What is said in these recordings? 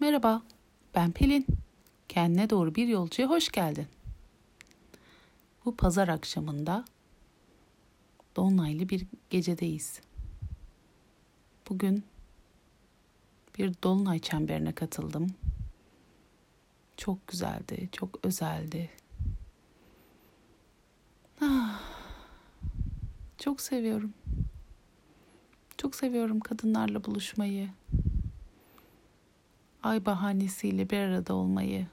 Merhaba, ben Pelin. Kendine doğru bir yolcuya hoş geldin. Bu pazar akşamında dolunaylı bir gecedeyiz. Bugün bir dolunay çemberine katıldım. Çok güzeldi, çok özeldi. Ah, çok seviyorum. Çok seviyorum kadınlarla buluşmayı. Ay bahanesiyle bir arada olmayı.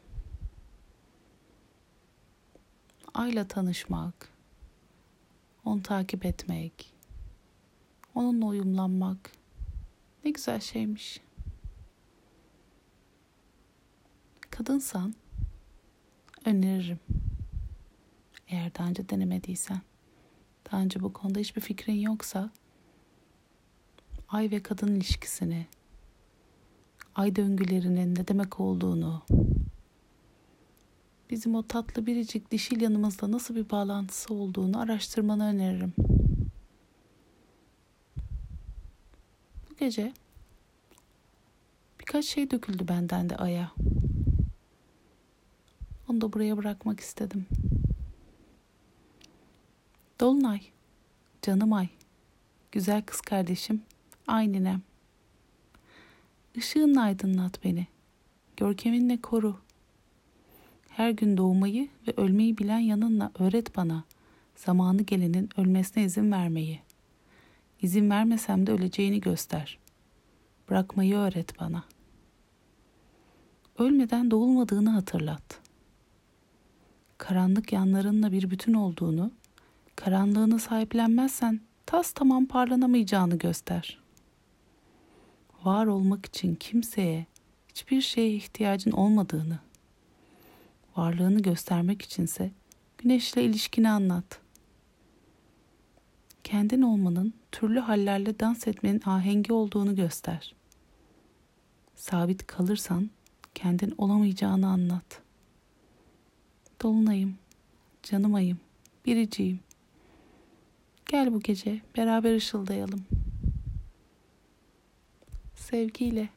Ayla tanışmak. Onu takip etmek. Onunla uyumlanmak. Ne güzel şeymiş. Kadınsan öneririm. Eğer daha önce denemediysen, daha önce bu konuda hiçbir fikrin yoksa ay ve kadın ilişkisini, ay döngülerinin ne demek olduğunu, bizim o tatlı biricik dişil yanımızda nasıl bir bağlantısı olduğunu araştırmanı öneririm. Bu gece birkaç şey döküldü benden de aya. Onu da buraya bırakmak istedim. Dolunay, canım ay, güzel kız kardeşim, ayninem. Işığınla aydınlat beni, görkeminle koru. Her gün doğmayı ve ölmeyi bilen yanınla öğret bana, zamanı gelenin ölmesine izin vermeyi. İzin vermesem de öleceğini göster. Bırakmayı öğret bana. Ölmeden doğulmadığını hatırlat.'' karanlık yanlarınla bir bütün olduğunu, karanlığını sahiplenmezsen tas tamam parlanamayacağını göster. Var olmak için kimseye, hiçbir şeye ihtiyacın olmadığını, varlığını göstermek içinse güneşle ilişkini anlat. Kendin olmanın türlü hallerle dans etmenin ahengi olduğunu göster. Sabit kalırsan kendin olamayacağını anlat.'' Dolunayım, canım ayım, biriciğim. Gel bu gece beraber ışıldayalım sevgiyle.